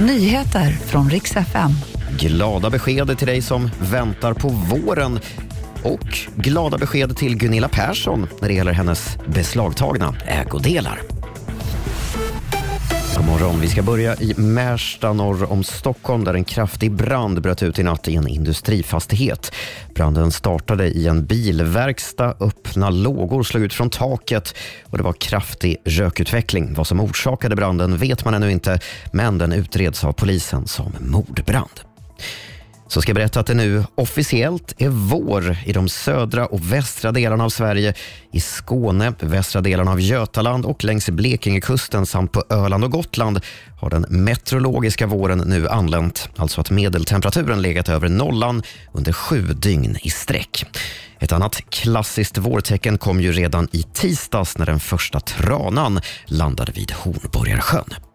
Nyheter från riks FM. Glada besked till dig som väntar på våren och glada besked till Gunilla Persson när det gäller hennes beslagtagna ägodelar. God morgon. Vi ska börja i Märsta norr om Stockholm där en kraftig brand bröt ut i natt i en industrifastighet. Branden startade i en bilverkstad, öppna lågor slog ut från taket och det var kraftig rökutveckling. Vad som orsakade branden vet man ännu inte, men den utreds av polisen som mordbrand så ska jag berätta att det nu officiellt är vår i de södra och västra delarna av Sverige, i Skåne, västra delarna av Götaland och längs Blekingekusten samt på Öland och Gotland har den meteorologiska våren nu anlänt, alltså att medeltemperaturen legat över nollan under sju dygn i sträck. Ett annat klassiskt vårtecken kom ju redan i tisdags när den första tranan landade vid Hornborgarsjön.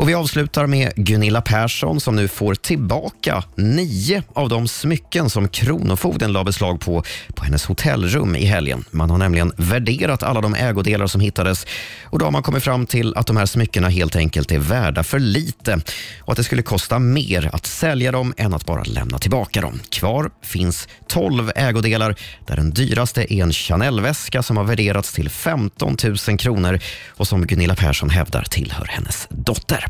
Och vi avslutar med Gunilla Persson som nu får tillbaka nio av de smycken som Kronofogden la beslag på på hennes hotellrum i helgen. Man har nämligen värderat alla de ägodelar som hittades och då har man kommit fram till att de här smyckena helt enkelt är värda för lite och att det skulle kosta mer att sälja dem än att bara lämna tillbaka dem. Kvar finns 12 ägodelar där den dyraste är en Chanel-väska som har värderats till 15 000 kronor och som Gunilla Persson hävdar tillhör hennes dotter.